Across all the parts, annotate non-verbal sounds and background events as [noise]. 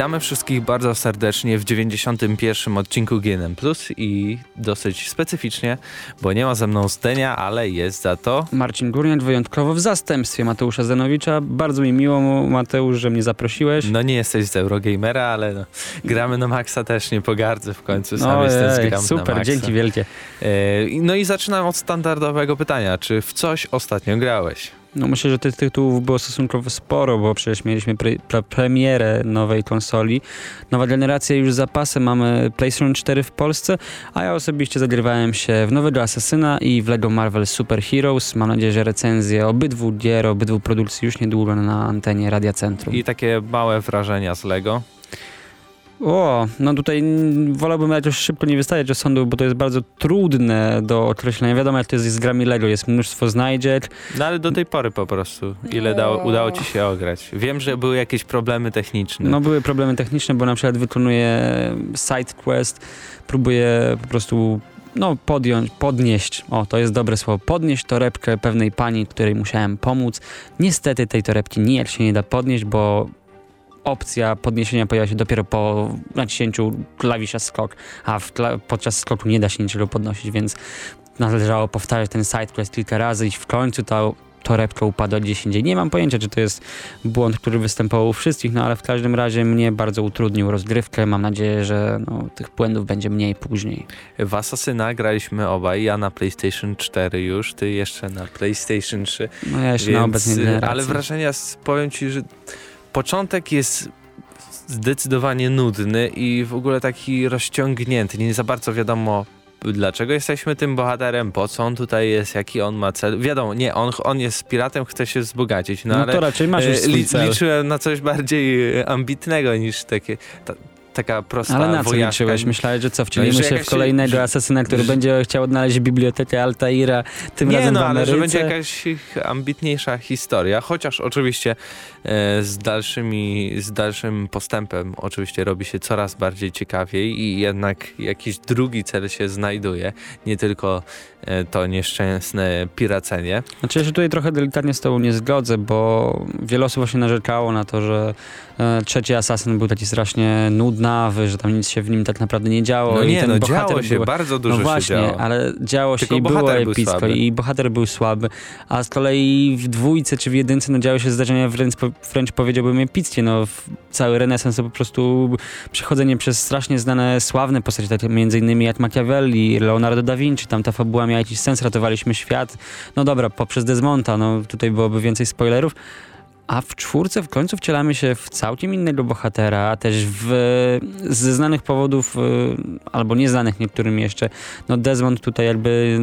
Witamy wszystkich bardzo serdecznie w 91. odcinku GNM Plus i dosyć specyficznie, bo nie ma ze mną Stenia, ale jest za to Marcin Górniak wyjątkowo w zastępstwie Mateusza Zanowicza. Bardzo mi miło, Mateusz, że mnie zaprosiłeś. No nie jesteś z Eurogamera, ale no, gramy na Maxa też nie pogardzę w końcu, sam no, jestem z gram Super, dzięki wielkie. E, no i zaczynam od standardowego pytania. Czy w coś ostatnio grałeś? No myślę, że tych tytułów było stosunkowo sporo, bo przecież mieliśmy pre, pre, premierę nowej konsoli. Nowa generacja już zapasem, mamy PlayStation 4 w Polsce, a ja osobiście zagrywałem się w nowego Asasyna i w LEGO Marvel Super Heroes. Mam nadzieję, że recenzje obydwu gier, obydwu produkcji już niedługo na antenie Radia Centrum. I takie małe wrażenia z LEGO? O, no tutaj wolałbym jakoś szybko nie wystawiać rozsądu, bo to jest bardzo trudne do określenia. Wiadomo, jak to jest z grami LEGO, jest mnóstwo znajdziek. No ale do tej pory po prostu, ile dało, udało ci się ograć? Wiem, że były jakieś problemy techniczne. No były problemy techniczne, bo na przykład wykonuję side quest, próbuję po prostu no, podjąć, podnieść, o to jest dobre słowo, podnieść torebkę pewnej pani, której musiałem pomóc. Niestety tej torebki nijak się nie da podnieść, bo opcja podniesienia pojawia się dopiero po naciśnięciu klawisza skok, a podczas skoku nie da się niczego podnosić, więc należało powtarzać ten sidequest kilka razy i w końcu ta torebka upadła gdzieś indziej. Nie mam pojęcia, czy to jest błąd, który występował u wszystkich, no ale w każdym razie mnie bardzo utrudnił rozgrywkę. Mam nadzieję, że no, tych błędów będzie mniej później. W Asasyna graliśmy obaj, ja na PlayStation 4 już, ty jeszcze na PlayStation 3. No ja jeszcze więc, na obecnej Ale wrażenia, powiem ci, że początek jest zdecydowanie nudny i w ogóle taki rozciągnięty. Nie za bardzo wiadomo dlaczego jesteśmy tym bohaterem, po co on tutaj jest, jaki on ma cel. Wiadomo, nie, on, on jest piratem, chce się wzbogacić. No, no ale to raczej masz już li, Liczyłem na coś bardziej ambitnego niż takie... Ta, taka prosta Ale na co liczyłeś? Myślałeś, że co, wcielimy no, się w kolejnego że, asesyna, który że, będzie chciał odnaleźć bibliotekę Altaira, tym nie, razem no, w ale że będzie jakaś ambitniejsza historia, chociaż oczywiście e, z, dalszymi, z dalszym postępem oczywiście robi się coraz bardziej ciekawiej i jednak jakiś drugi cel się znajduje, nie tylko to nieszczęsne piracenie. Znaczy ja się tutaj trochę delikatnie z tobą nie zgodzę, bo wiele osób właśnie narzekało na to, że e, trzeci asasyn był taki strasznie nudny, Nawy, że tam nic się w nim tak naprawdę nie działo. No nie, no działo się, był, bardzo dużo no właśnie, się działo. ale działo Tylko się i było epicko i bohater był słaby, a z kolei w dwójce czy w jedynce no działy się zdarzenia wręcz, wręcz powiedziałbym epickie, no cały renesans to po prostu przechodzenie przez strasznie znane, sławne postacie, takie między innymi jak Machiavelli, Leonardo da Vinci, tam ta fabuła miała jakiś sens, ratowaliśmy świat, no dobra, poprzez Desmonta, no tutaj byłoby więcej spoilerów, a w czwórce w końcu wcielamy się w całkiem innego bohatera, a też w, ze znanych powodów, y, albo nieznanych niektórym jeszcze, no Desmond tutaj jakby,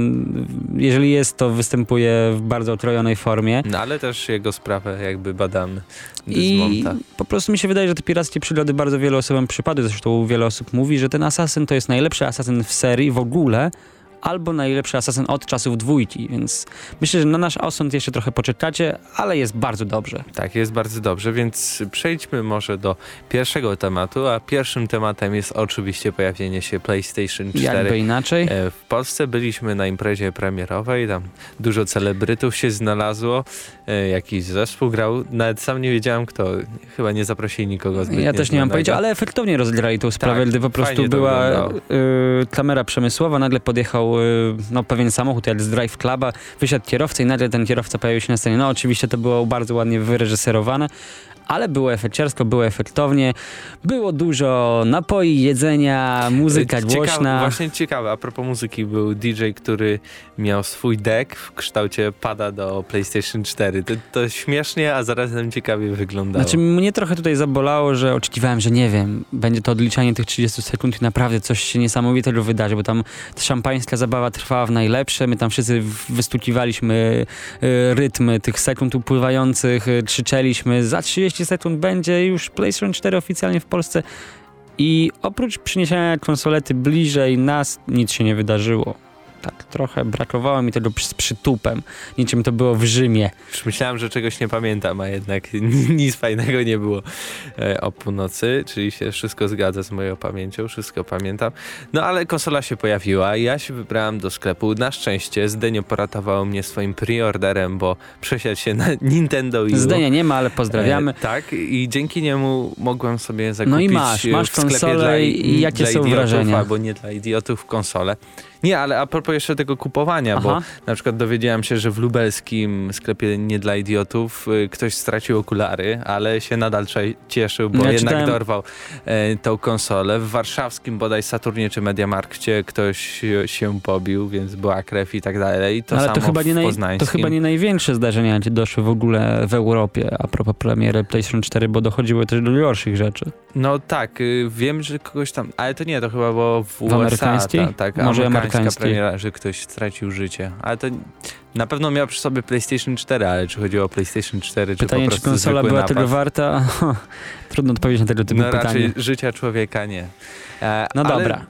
jeżeli jest, to występuje w bardzo otrojonej formie. No ale też jego sprawę jakby badamy. Desmonta. I po prostu mi się wydaje, że te pirackie przygody bardzo wielu osobom przypadły, zresztą wiele osób mówi, że ten asasyn to jest najlepszy asasyn w serii w ogóle, albo najlepszy asasyn od czasów dwójki, więc myślę, że na nasz osąd jeszcze trochę poczekacie, ale jest bardzo dobrze. Tak, jest bardzo dobrze, więc przejdźmy może do pierwszego tematu, a pierwszym tematem jest oczywiście pojawienie się PlayStation 4. Jakby inaczej. E, w Polsce byliśmy na imprezie premierowej, tam dużo celebrytów się znalazło, e, jakiś zespół grał, nawet sam nie wiedziałem kto, chyba nie zaprosili nikogo zbytnio Ja też nie mam pojęcia, ale efektownie rozgrali tą sprawę, tak, gdy po prostu była y, kamera przemysłowa, nagle podjechał Y, no, pewien samochód jak z Drive Cluba, wysiadł kierowca i nagle ten kierowca pojawił się na scenie. No oczywiście to było bardzo ładnie wyreżyserowane, ale było efekciarsko, było efektownie, było dużo napoi, jedzenia, muzyka Ciekawe, głośna. Właśnie ciekawe, a propos muzyki, był DJ, który miał swój deck w kształcie pada do PlayStation 4. To, to śmiesznie, a zarazem ciekawie wyglądało. Znaczy mnie trochę tutaj zabolało, że oczekiwałem, że nie wiem, będzie to odliczanie tych 30 sekund i naprawdę coś się niesamowitego wydarzy, bo tam szampańska zabawa trwała w najlepsze, my tam wszyscy wystukiwaliśmy y, rytmy tych sekund upływających, y, krzyczeliśmy za 30 30 sekund będzie już PlayStation 4 oficjalnie w Polsce i oprócz przyniesienia konsolety bliżej nas nic się nie wydarzyło. Tak trochę brakowało mi tego z przytupem, niczym to było w Rzymie. Już myślałem, że czegoś nie pamiętam, a jednak [laughs] nic fajnego nie było e, o północy, czyli się wszystko zgadza z moją pamięcią, wszystko pamiętam. No ale konsola się pojawiła i ja się wybrałem do sklepu. Na szczęście Zdenio poratowało mnie swoim preorderem, bo przesiadł się na [laughs] Nintendo i Zdenia nie ma, ale pozdrawiamy. E, tak i dzięki niemu mogłem sobie zakupić No i masz, masz konsolę i jakie są wrażenia? Albo nie dla idiotów konsolę. Nie, ale a propos jeszcze tego kupowania, Aha. bo na przykład dowiedziałem się, że w lubelskim sklepie nie dla idiotów y, ktoś stracił okulary, ale się nadal cieszył, bo ja jednak czytałem... dorwał e, tą konsolę. W warszawskim bodaj Saturnie czy Mediamarkcie ktoś się pobił, więc była krew i tak dalej. To ale to chyba, nie naj... to chyba nie największe zdarzenia jakie doszły w ogóle w Europie a propos premiery PlayStation 4, bo dochodziły też do gorszych rzeczy. No tak, y, wiem, że kogoś tam, ale to nie, to chyba było w, w USA. Ta, tak, Może amerykańska premiera, że ktoś stracił życie. Ale to na pewno miał przy sobie PlayStation 4, ale czy chodziło o PlayStation 4, czy Pytanie, po prostu czy konsola była napad? tego warta? [laughs] Trudno odpowiedzieć na tego typu no, pytanie. raczej życia człowieka nie. E, no dobra.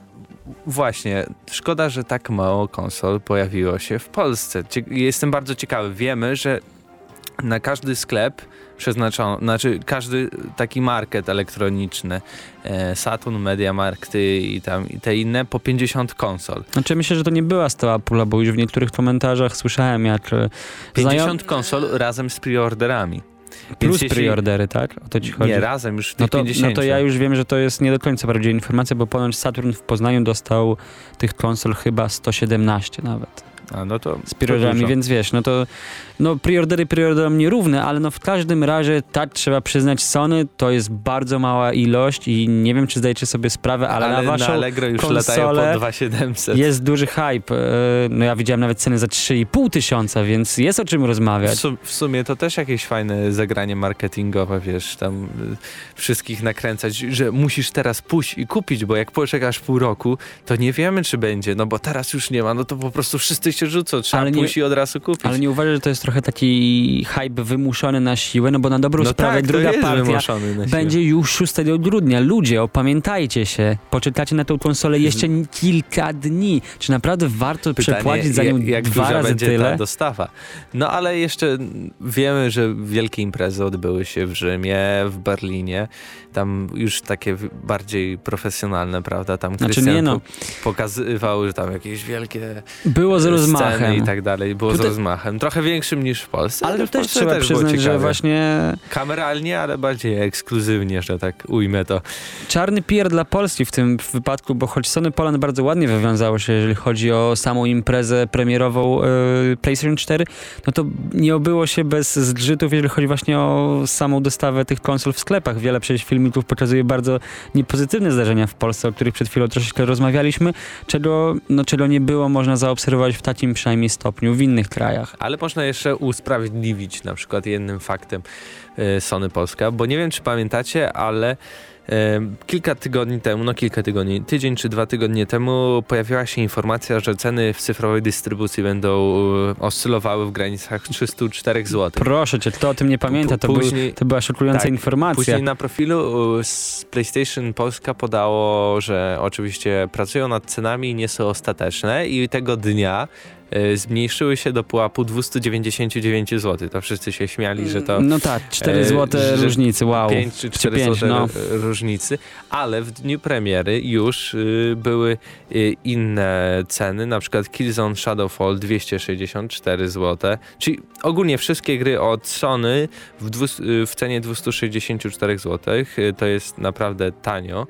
Właśnie, szkoda, że tak mało konsol pojawiło się w Polsce. Jestem bardzo ciekawy. Wiemy, że na każdy sklep przeznaczono, znaczy każdy taki market elektroniczny, e, Saturn, Mediamarkty i tam i te inne, po 50 konsol. Znaczy myślę, że to nie była stała pula, bo już w niektórych komentarzach słyszałem jak... 50 znajom... konsol razem z preorderami. Plus jeśli... preordery, tak? O to ci chodzi? Nie, razem już tych no to, 50. No to ja już wiem, że to jest nie do końca prawdziwa informacja, bo ponoć Saturn w Poznaniu dostał tych konsol chyba 117 nawet. A no to z preorderami, więc wiesz, no to no preordery preorderom nierówne, ale no w każdym razie tak trzeba przyznać Sony to jest bardzo mała ilość i nie wiem czy zdajecie sobie sprawę, ale, ale na waszą na Allegro już konsolę po 2700. jest duży hype. E, no ja widziałem nawet ceny za 3,5 tysiąca, więc jest o czym rozmawiać. W, sum w, sumie to też jakieś fajne zagranie marketingowe, wiesz, tam y, wszystkich nakręcać, że musisz teraz pójść i kupić, bo jak poczekasz pół roku, to nie wiemy czy będzie, no bo teraz już nie ma, no to po prostu wszyscy rzucą, trzeba ale pójść nie, i od razu kupić. Ale nie uważasz, że to jest trochę taki hype wymuszony na siłę, no bo na dobrą no sprawę tak, druga partia będzie już 6 grudnia. Ludzie, opamiętajcie się, poczekacie na tą konsolę jeszcze kilka dni. Czy naprawdę warto Pytanie, przepłacić za nią jak dwa razy będzie tyle? ta dostawa. No ale jeszcze wiemy, że wielkie imprezy odbyły się w Rzymie, w Berlinie. Tam już takie bardziej profesjonalne, prawda? Tam znaczy, nie, no. pokazywał, że tam jakieś wielkie Było z rozmachem. i tak dalej. Było Tutaj... z rozmachem. Trochę większym niż w Polsce. Ale, ale też trzeba też przyznać, że właśnie... Kameralnie, ale bardziej ekskluzywnie, że tak ujmę to. Czarny pier dla Polski w tym wypadku, bo choć Sony Poland bardzo ładnie wywiązało się, jeżeli chodzi o samą imprezę premierową yy, PlayStation 4, no to nie obyło się bez zgrzytów, jeżeli chodzi właśnie o samą dostawę tych konsol w sklepach. Wiele przecież filmików pokazuje bardzo niepozytywne zdarzenia w Polsce, o których przed chwilą troszeczkę rozmawialiśmy, czego, no, czego nie było można zaobserwować w takim przynajmniej stopniu w innych krajach. Ale można jeszcze usprawiedliwić na przykład jednym faktem e, Sony Polska, bo nie wiem czy pamiętacie, ale Kilka tygodni temu, no kilka tygodni, tydzień czy dwa tygodnie temu pojawiła się informacja, że ceny w cyfrowej dystrybucji będą e, oscylowały w granicach 304 zł. Proszę cię, kto o tym nie pamięta, to, później, był, to była szokująca tak, informacja. Później na profilu PlayStation Polska podało, że oczywiście pracują nad cenami i nie są ostateczne i tego dnia E, zmniejszyły się do pułapu 299 zł. To wszyscy się śmiali, że to... No tak, 4 zł e, różnicy, wow. 5 czy 4 5, zł no. różnicy, ale w dniu premiery już y, były y, inne ceny, na przykład Killzone Shadowfall 264 zł, czyli ogólnie wszystkie gry od Sony w, y, w cenie 264 zł, y, to jest naprawdę tanio.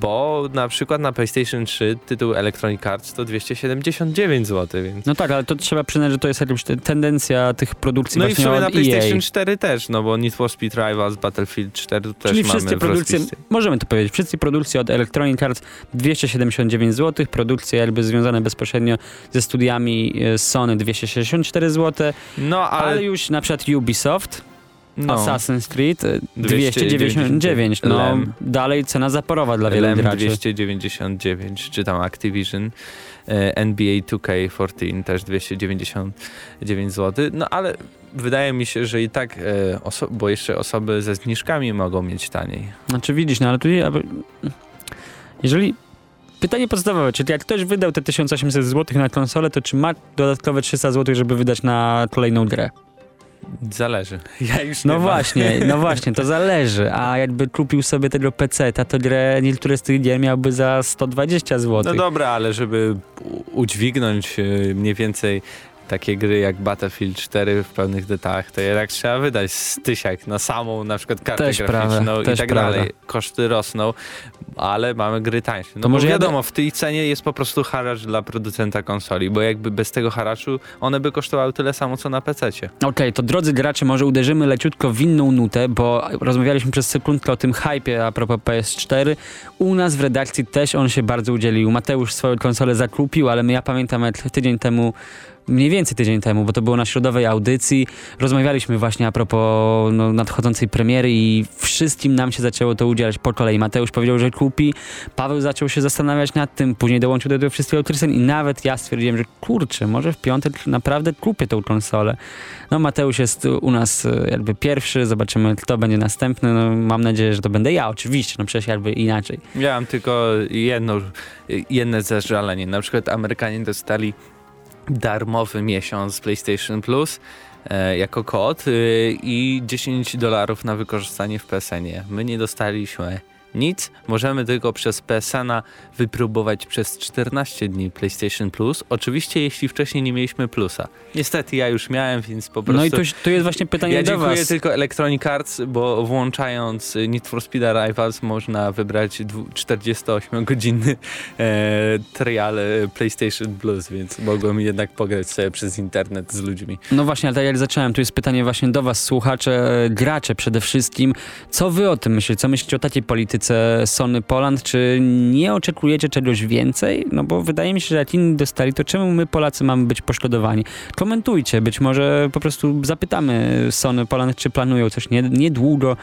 Bo na przykład na PlayStation 3 tytuł Electronic Arts to 279 zł. Więc... No tak, ale to trzeba przyznać, że to jest jakaś tendencja tych produkcji No i w sumie na PlayStation EA. 4 też, no bo Need for Speed Rivals, Battlefield 4 też Czyli mamy wszystkie produkcje, możemy to powiedzieć, wszystkie produkcje od Electronic Arts 279 zł, produkcje jakby związane bezpośrednio ze studiami e, Sony 264 zł, no ale, ale już na przykład Ubisoft no. Assassin's Creed 299. No, Lem. dalej cena zaporowa dla wielu Lem graczy. 299, czy tam Activision. E, NBA 2K14 też 299 zł. No ale wydaje mi się, że i tak, e, bo jeszcze osoby ze zniżkami mogą mieć taniej. Znaczy widzisz, no ale tu jeżeli pytanie podstawowe, czyli jak ktoś wydał te 1800 zł na konsolę, to czy ma dodatkowe 300 zł, żeby wydać na kolejną grę? Zależy. [laughs] Ja już no właśnie, no [laughs] właśnie, to zależy. A jakby kupił sobie tego PC, to grę niektóre z tych gier miałby za 120 zł. No dobra, ale żeby udźwignąć e, mniej więcej takie gry jak Battlefield 4 w pełnych detaliach, to jednak trzeba wydać tysiak na samą na przykład kartę też graficzną i tak dalej. Koszty rosną, ale mamy gry tańsze. No to może wiadomo, w tej cenie jest po prostu haracz dla producenta konsoli, bo jakby bez tego haraczu one by kosztowały tyle samo co na PC-cie. Okej, okay, to drodzy gracze, może uderzymy leciutko w inną nutę, bo rozmawialiśmy przez sekundkę o tym hypie a propos PS4. U nas w redakcji też on się bardzo udzielił. Mateusz swoją konsolę zakupił, ale my, ja pamiętam jak tydzień temu mniej więcej tydzień temu, bo to było na środowej audycji. Rozmawialiśmy właśnie a propos no, nadchodzącej premiery i wszystkim nam się zaczęło to udzielać po kolei. Mateusz powiedział, że kupi, Paweł zaczął się zastanawiać nad tym, później dołączył do tego wszystkiego Krystian i nawet ja stwierdziłem, że kurczę, może w piątek naprawdę kupię tą konsolę. No Mateusz jest u nas e, jakby pierwszy, zobaczymy kto będzie następny. No, mam nadzieję, że to będę ja oczywiście, no przecież jakby inaczej. Mam tylko jedno, jedno zażalenie. Na przykład Amerykanie dostali darmowy miesiąc PlayStation Plus e, jako kod e, i 10 dolarów na wykorzystanie w PSN-ie. My nie dostaliśmy nic. Możemy tylko przez PSN-a wypróbować przez 14 dni PlayStation Plus. Oczywiście, jeśli wcześniej nie mieliśmy plusa. Niestety ja już miałem, więc po prostu... No i tu, tu jest właśnie pytanie ja do dziękuję was. tylko Electronic Arts, bo włączając Need for Speed Rivals można wybrać 48-godzinny e, trial PlayStation Plus, więc mogłem jednak pograć sobie przez internet z ludźmi. No właśnie, ale tak jak zacząłem, tu jest pytanie właśnie do was, słuchacze, gracze przede wszystkim. Co wy o tym myślicie? Co myślicie o takiej polityce Sony Poland? Czy nie oczekujecie czegoś więcej? No bo wydaje mi się, że jak inni dostali, to czemu my Polacy mamy być poszkodowani? Komentujcie, być może po prostu zapytamy Sony Poland, czy planują coś niedługo,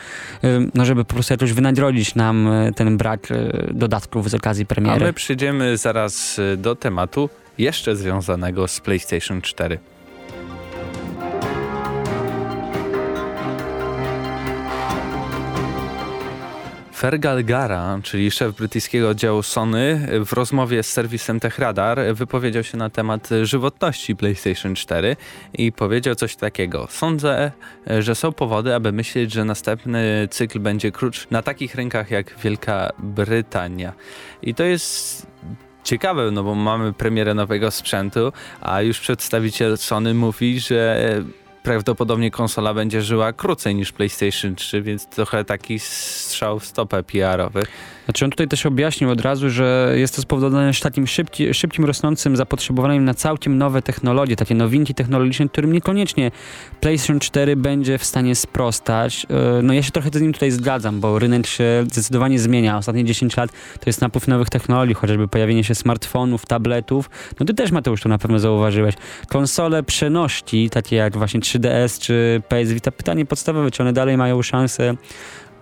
no żeby po prostu jakoś wynagrodzić nam ten brak dodatków z okazji premiery. A my przyjdziemy zaraz do tematu jeszcze związanego z PlayStation 4. Fergal Gara, czyli szef brytyjskiego oddziału Sony, w rozmowie z serwisem TechRadar wypowiedział się na temat żywotności PlayStation 4 i powiedział coś takiego. Sądzę, że są powody, aby myśleć, że następny cykl będzie krótszy na takich rynkach jak Wielka Brytania. I to jest ciekawe, no bo mamy premierę nowego sprzętu, a już przedstawiciel Sony mówi, że prawdopodobnie konsola będzie żyła krócej niż PlayStation 3, więc trochę taki strzał w stopę PR-owy. Znaczy on tutaj też objaśnił od razu, że jest to spowodowane takim szybki, szybkim rosnącym zapotrzebowaniem na całkiem nowe technologie, takie nowinki technologiczne, którym niekoniecznie PlayStation 4 będzie w stanie sprostać. No ja się trochę z nim tutaj zgadzam, bo rynek się zdecydowanie zmienia. Ostatnie 10 lat to jest napływ nowych technologii, chociażby pojawienie się smartfonów, tabletów. No ty też Mateusz to na pewno zauważyłeś. Konsole przeności, takie jak właśnie 3DS czy PS Vita. Pytanie podstawowe, czy one dalej mają szansę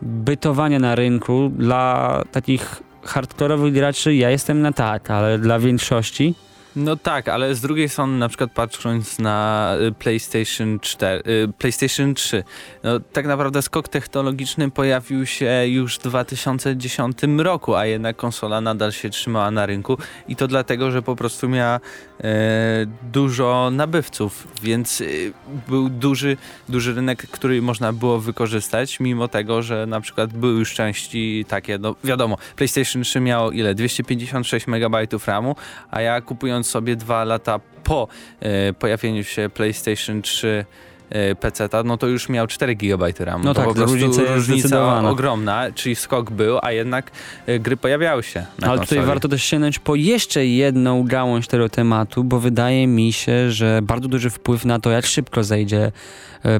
bytowania na rynku dla takich hardkorowych graczy ja jestem na tak, ale dla większości no tak, ale z drugiej strony na przykład patrząc na y, PlayStation 4, y, PlayStation 3, no tak naprawdę skok technologiczny pojawił się już w 2010 roku, a jednak konsola nadal się trzymała na rynku i to dlatego, że po prostu miała e, dużo nabywców, więc y, był duży, duży rynek, który można było wykorzystać, mimo tego, że na przykład były już części takie, no wiadomo, PlayStation 3 miało ile? 256 MB RAMu, a ja kupując sobie dwa lata po e, pojawieniu się PlayStation 3 e, PC, no to już miał 4 GB RAM. No to tak, po prostu różnica, różnica ogromna, czyli skok był, a jednak e, gry pojawiały się. Ale konsoli. tutaj warto też sięgnąć po jeszcze jedną gałąź tego tematu, bo wydaje mi się, że bardzo duży wpływ na to, jak szybko zejdzie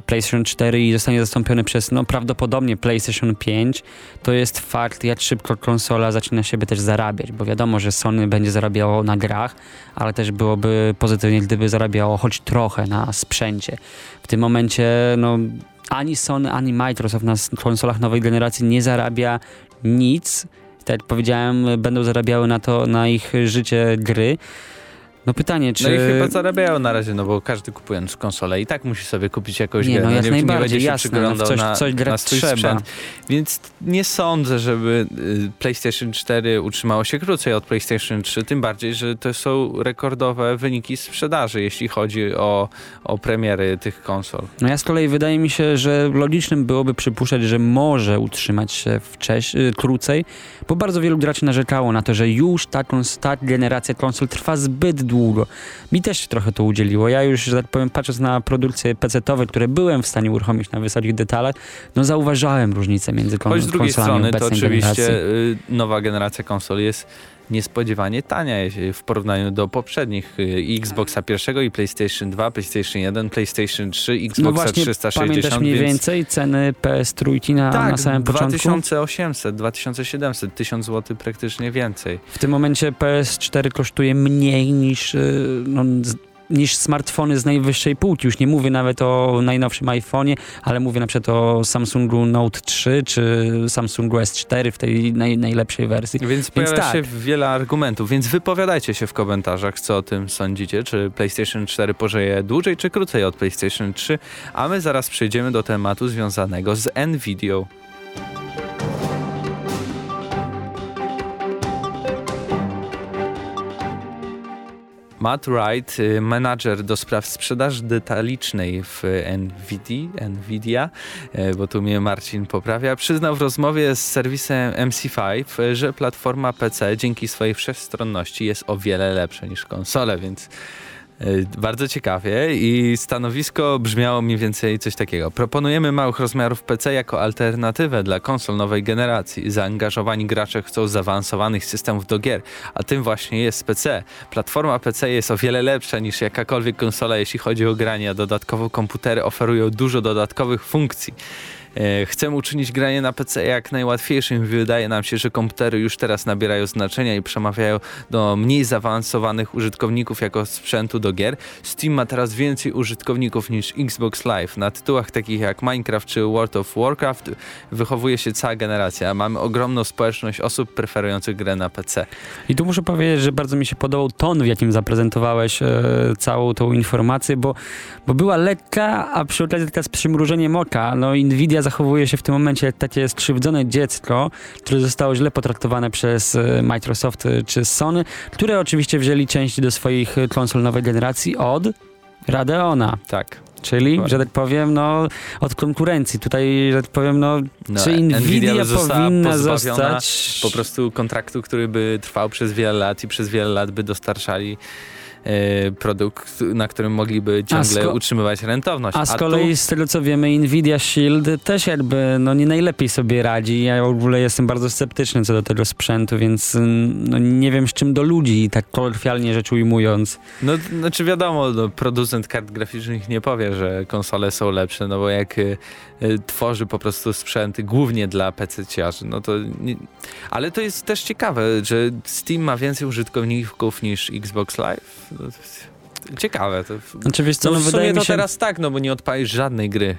PlayStation 4 i zostanie zastąpiony przez no prawdopodobnie PlayStation 5, to jest fakt, jak szybko konsola zaczyna siebie też zarabiać, bo wiadomo, że Sony będzie zarabiało na grach, ale też byłoby pozytywnie, gdyby zarabiało choć trochę na sprzęcie. W tym momencie, no ani Sony, ani Microsoft na konsolach nowej generacji nie zarabia nic. Tak jak powiedziałem, będą zarabiały na to, na ich życie gry. No pytanie, czy... No i chyba zarabiają na razie, no bo każdy kupując konsolę i tak musi sobie kupić jakąś Nie, grę. no jak nie, najbardziej, nie jasne, no, przyglądał coś- na, coś grać trzeba. sprzęt. Więc nie sądzę, żeby y, PlayStation 4 utrzymało się krócej od PlayStation 3, tym bardziej, że to są rekordowe wyniki sprzedaży, jeśli chodzi o, o premiery tych konsol. No ja z kolei wydaje mi się, że logicznym byłoby przypuszczać, że może utrzymać się wcześniej, krócej, bo bardzo wielu graczy narzekało na to, że już ta, kons- ta generacja konsol trwa zbyt długo. Mi też trochę to udzieliło. Ja już, że tak powiem, patrząc na produkcje PC-owe, które byłem w stanie uruchomić na wysokich detalach, no zauważałem różnicę między kon- Choć z drugiej konsolami strony to oczywiście generacji. y, nowa generacja konsol jest niespodziewanie tania w porównaniu do poprzednich y, Xboxa pierwszego i PlayStation 2, PlayStation 1, PlayStation 3, Xboxa No właśnie, 360. pamiętasz mniej więc... więcej ceny PS trójki na, Tak, na samym początku? 2800, 2700, 1000 zł praktycznie więcej. W tym momencie PS4 kosztuje mniej niż, y, no, niż smartfony z najwyższej półki. Już nie mówię nawet o najnowszym iPhone'ie, ale mówię na przykład o Samsungu Note 3 czy Samsungu S4 w tej naj, najlepszej wersji. Więc pojawia tak. się wiele argumentów, więc wypowiadajcie się w komentarzach, co o tym sądzicie, czy PlayStation 4 pożyje dłużej czy krócej od PlayStation 3, a my zaraz przejdziemy do tematu związanego z Nvidia. Matt Wright, y, menadżer do spraw sprzedaży detalicznej w Nvidia, Nvidia, e, bo tu mnie Marcin poprawia, przyznał w rozmowie z serwisem MC5, e, że platforma PC dzięki swojej wszechstronności jest o wiele lepsza niż konsole, więc bardzo ciekawie i stanowisko brzmiało mniej więcej coś takiego. Proponujemy małych rozmiarów PC jako alternatywę dla konsol nowej generacji. Zaangażowani gracze chcą zaawansowanych systemów do gier, a tym właśnie jest PC. Platforma PC jest o wiele lepsza niż jakakolwiek konsola, jeśli chodzi o granie, a dodatkowo komputery oferują dużo dodatkowych funkcji. E, Chcemy uczynić granie na PC jak najłatwiejszym. Wydaje nam się, że komputery już teraz nabierają znaczenia i przemawiają do mniej zaawansowanych użytkowników jako sprzętu do gier. Steam ma teraz więcej użytkowników niż Xbox Live. Na tytułach takich jak Minecraft czy World of Warcraft wychowuje się cała generacja. Mamy ogromną społeczność osób preferujących grę na PC. I tu muszę powiedzieć, że bardzo mi się podobał ton, w jakim zaprezentowałeś e, całą tą informację, bo, bo była lekka, a przy okazji taka z przymrużeniem oka. No Nvidia zachowuje się w tym momencie jak takie skrzywdzone dziecko, które zostało źle potraktowane przez e, Microsoft e, czy Sony, które oczywiście wzięli część do swoich e, konsol nowej generacji od Radeona, Tak. czyli, że tak powiem, no, od konkurencji. Tutaj, że tak powiem, no, No, czy Nvidia została powinna zostać... po prostu kontraktu, który by trwał przez wiele lat i przez wiele lat by dostarczali produkt, na którym mogliby ciągle utrzymywać rentowność. A z tu- kolei z tego co wiemy, Nvidia Shield też jakby no nie najlepiej sobie radzi. Ja w ogóle jestem bardzo sceptyczny co do tego sprzętu, więc mm, no, nie wiem z czym do ludzi, tak kolokwialnie rzecz ujmując. No, znaczy wiadomo, no, producent kart graficznych nie powie, że konsole są lepsze, no bo jak y, tworzy po prostu sprzęty głównie dla PC-ciarzy, no to... Nie... Ale to jest też ciekawe, że Steam ma więcej użytkowników niż Xbox Live. No, ciekawe. To... Znaczy wiesz co, No, no, w sumie to się, teraz tak, no bo nie odpalisz żadnej gry,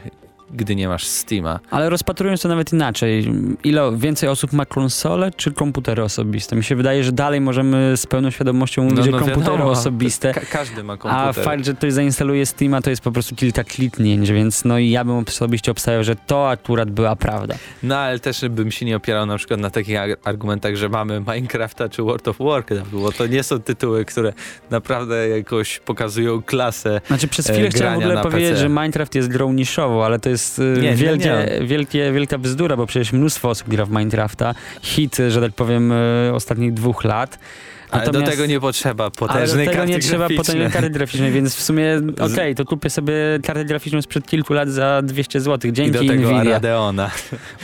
gdy nie masz Steama. ale rozpatrując to nawet inaczej, ile więcej osób ma konsolę czy komputery osobiste? Mi się wydaje, że dalej możemy z pełną świadomością mówić, że komputery No, wiadomo, osobiste. Ka każdy ma A komputer. fakt, że ktoś zainstaluje Steama, to jest po prostu kilka kliknięć, więc no i ja bym osobiście obstawiał, że to akurat była prawda. No ale też bym się nie opierał na przykład na takich ar- argumentach, że mamy Minecrafta czy World of Warcraft, bo to nie są tytuły, które naprawdę jakoś pokazują klasę. Znaczy przez e, chwilę chciałem w ogóle powiedzieć, PC. że Minecraft jest grą niszową, ale to jest e, Nie, nie, wielkie, nie. Wielkie, wielka bzdura, bo przecież mnóstwo osób gra w Minecrafta. Hit, że tak powiem, e, ostatnich dwóch lat. Ale do Natomiast- tego nie potrzeba potężnej tego karty nie trzeba graficznej. potężnej karty graficznej, więc w sumie okej, to kupię sobie kartę graficzną sprzed kilku lat za 200 zł. I Dzięki do tego Nvidia. Radeona.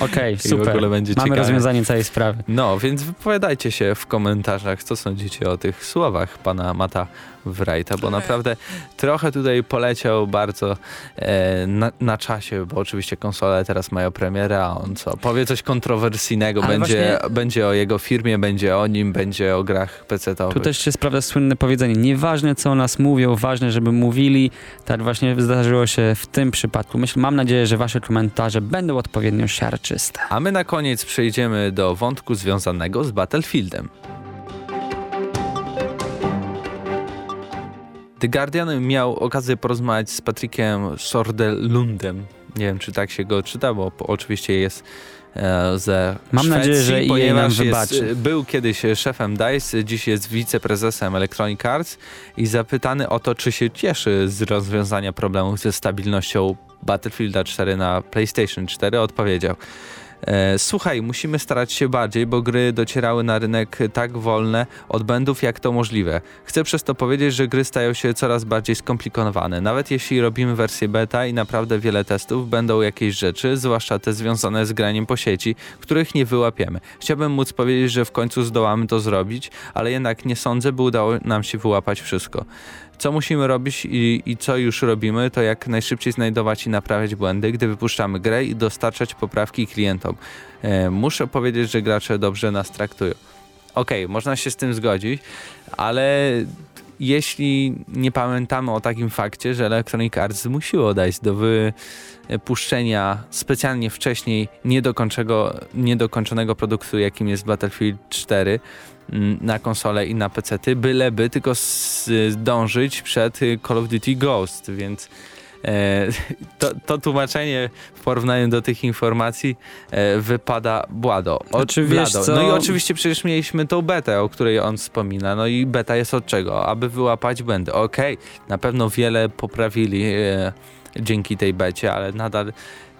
Okej, I w super. ogóle będzie Mamy ciekawe. rozwiązanie całej sprawy. No, więc wypowiadajcie się w komentarzach, co sądzicie o tych słowach pana Mata Wrighta, bo naprawdę trochę tutaj poleciał bardzo e, na, na czasie, bo oczywiście konsole teraz mają premierę, a on co, powie coś kontrowersyjnego, Ale będzie, właśnie- będzie o jego firmie, będzie o nim, będzie o grach PC-towych. Tu też się sprawdza słynne powiedzenie. Nieważne co o nas mówią, ważne, żeby mówili. Tak właśnie zdarzyło się w tym przypadku. Myślę, mam nadzieję, że wasze komentarze będą odpowiednio siarczyste. A my na koniec przejdziemy do wątku związanego z Battlefieldem. The Guardian miał okazję porozmawiać z Patrickiem Sordelundem. Nie wiem, czy tak się go czyta, bo oczywiście jest e, ze Mam Szwecji, nadzieję, że ponieważ nam jest, wybaczy. był kiedyś szefem DICE, dziś jest wiceprezesem Electronic Arts i zapytany o to, czy się cieszy z rozwiązania problemów ze stabilnością Battlefielda 4 na PlayStation 4, odpowiedział Słuchaj, musimy starać się bardziej, bo gry docierały na rynek tak wolne od błędów, jak to możliwe. Chcę przez to powiedzieć, że gry stają się coraz bardziej skomplikowane. Nawet jeśli robimy wersję beta i naprawdę wiele testów, będą jakieś rzeczy, zwłaszcza te związane z graniem po sieci, których nie wyłapiemy. Chciałbym móc powiedzieć, że w końcu zdołamy to zrobić, ale jednak nie sądzę, by udało nam się wyłapać wszystko. Co musimy robić i, i, co już robimy, to jak najszybciej znajdować i naprawiać błędy, gdy wypuszczamy grę i dostarczać poprawki klientom. E, muszę powiedzieć, że gracze dobrze nas traktują. Okej, okay, można się z tym zgodzić, ale jeśli nie pamiętamy o takim fakcie, że Electronic Arts zmusiło dać do wypuszczenia specjalnie wcześniej niedokończonego produktu, jakim jest Battlefield 4, Mm, na konsole i na PC, byleby tylko zdążyć przed Call of Duty Ghost, więc to, to, tłumaczenie w porównaniu do tych informacji e, wypada błado. O, znaczy, blado. No i oczywiście przecież mieliśmy tą betę, o której on wspomina. No i beta jest od czego? Aby wyłapać błędy. Okej, okay, na pewno wiele poprawili e, dzięki tej becie, ale nadal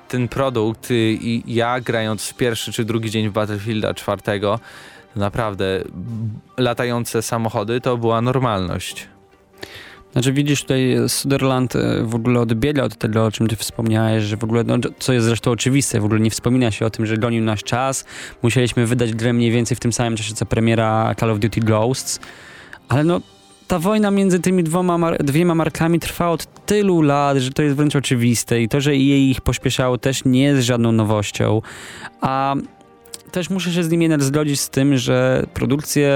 ten produkt i ja grając w pierwszy czy drugi dzień w Battlefielda czwartego naprawdę latające samochody to była normalność. Znaczy widzisz tutaj Sutherland e, w ogóle odbiega od tego, o czym ty wspomniałeś, że w ogóle, no, co jest zresztą oczywiste, w ogóle nie wspomina się o tym, że gonił nasz czas. Musieliśmy wydać grę mniej więcej w tym samym czasie, co premiera Call of Duty Ghosts. Ale no, ta wojna między tymi dwoma, dwiema markami trwa od tylu lat, że to jest wręcz oczywiste i to, że jej ich pośpieszało też nie jest żadną nowością. A też muszę się z nimi jednak zgodzić z tym, że produkcję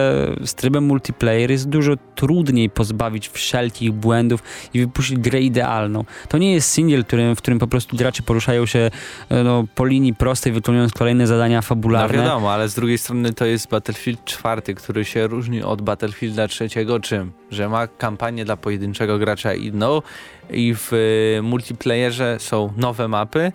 z trybem multiplayer jest dużo trudniej pozbawić wszelkich błędów i wypuścić grę idealną. To nie jest single, którym, w którym po prostu gracze poruszają się e, no, po linii prostej, wykonując kolejne zadania fabularne. No wiadomo, ale z drugiej strony to jest Battlefield 4, który się różni od Battlefielda 3 czym? Że ma kampanię dla pojedynczego gracza inną i w y, multiplayerze są nowe mapy,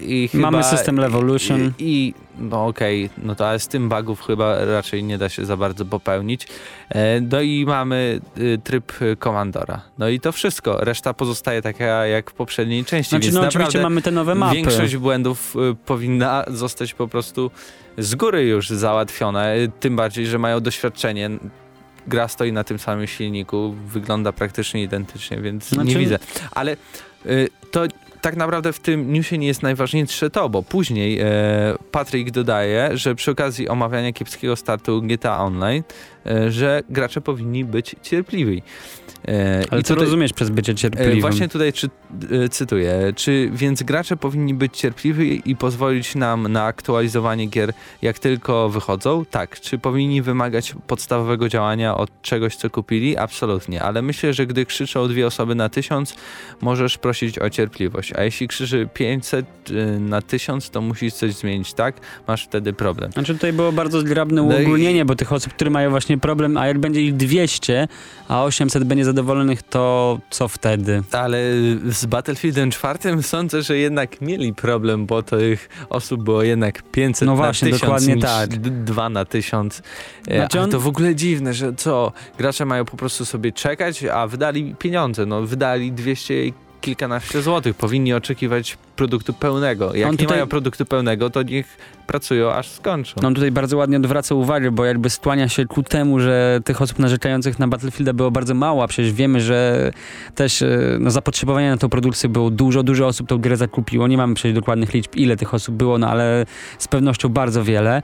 I chyba, Mamy system Revolution. I, i no okej, okay, no to ale z tym bugów chyba raczej nie da się za bardzo popełnić. E, no i mamy y, tryb komandora. No i to wszystko. Reszta pozostaje taka jak w poprzedniej części. Znaczy, więc no oczywiście mamy te nowe mapy. Większość błędów y, powinna zostać po prostu z góry już załatwione. Tym bardziej, że mają doświadczenie gra stoi na tym samym silniku, wygląda praktycznie identycznie, więc znaczy... nie widzę. Ale y, to tak naprawdę w tym newsie nie jest najważniejsze to, bo później e, Patrick dodaje, że przy okazji omawiania kiepskiego startu GTA Online, że gracze powinni być cierpliwi. E, Ale I co tutaj, rozumiesz przez bycie cierpliwym? E, właśnie tutaj czy, e, cytuję. Czy więc gracze powinni być cierpliwi i pozwolić nam na aktualizowanie gier jak tylko wychodzą? Tak. Czy powinni wymagać podstawowego działania od czegoś, co kupili? Absolutnie. Ale myślę, że gdy krzyczą dwie osoby na tysiąc, możesz prosić o cierpliwość. A jeśli krzyczy 500 na tysiąc, to musisz coś zmienić, tak? Masz wtedy problem. Znaczy tutaj było bardzo zgrabne uogólnienie, no i... bo tych osób, które mają właśnie problem, a jak będzie ich 200, a 800 będzie zadowolonych, to co wtedy? Ale z Battlefieldem 4 [laughs] sądzę, że jednak mieli problem, bo tych osób było jednak 500 no właśnie, na 1000 dokładnie tak. 2 na 1000. E, znaczy on... to w ogóle dziwne, że co, gracze mają po prostu sobie czekać, a wydali pieniądze, no wydali 200 kilkanaście złotych. Powinni oczekiwać produktu pełnego. Jak on nie tutaj... mają produktu pełnego, to niech pracują aż skończą. No on tutaj bardzo ładnie odwraca uwagę, bo jakby skłania się ku temu, że tych osób narzekających na Battlefielda było bardzo mało, a przecież wiemy, że też e, no, zapotrzebowanie na tą produkcję było dużo, dużo osób tą grę zakupiło. Nie mamy przecież dokładnych liczb, ile tych osób było, no ale z pewnością bardzo wiele.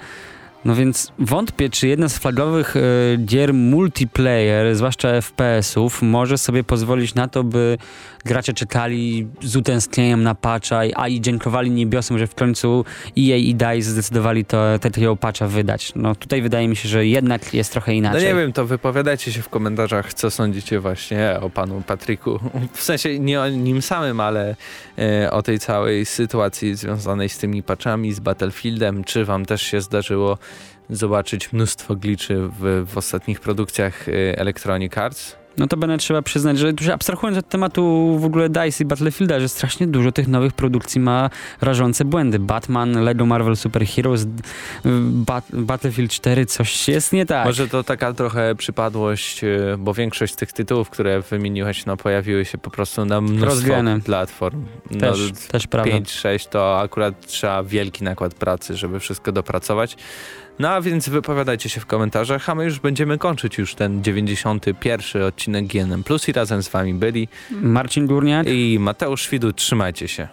No więc wątpię, czy jedna z flagowych y, gier multiplayer, zwłaszcza FPS-ów, może sobie pozwolić na to, by gracze czekali z utęsknieniem na patcha, a i dziękowali niebiosom, że w końcu EA i DICE zdecydowali to, takiego patcha wydać. No tutaj wydaje mi się, że jednak jest trochę inaczej. No nie wiem, to wypowiadajcie się w komentarzach, co sądzicie właśnie o panu Patryku. W sensie nie o nim samym, ale e, o tej całej sytuacji związanej z tymi patchami, z Battlefieldem. Czy wam też się zdarzyło zobaczyć mnóstwo gliczy w, w ostatnich produkcjach e, Electronic Arts? No to będę trzeba przyznać, że już abstrahując od tematu w ogóle DICE i Battlefielda, że strasznie dużo tych nowych produkcji ma rażące błędy. Batman, Lego Marvel Super Heroes, Bat Battlefield 4, coś jest nie tak. Może to taka trochę przypadłość, y, bo większość z tych tytułów, które wymieniłeś, no pojawiły się po prostu na mnóstwo Rozwiane. platform. No, Też, też prawda. 5-6 to akurat trzeba wielki nakład pracy, żeby wszystko dopracować. No a więc wypowiadajcie się w komentarzach, a my już będziemy kończyć już ten 91 odcinek GNM Plus i razem z wami byli Marcin Górniak. i Mateusz Widu, trzymajcie się.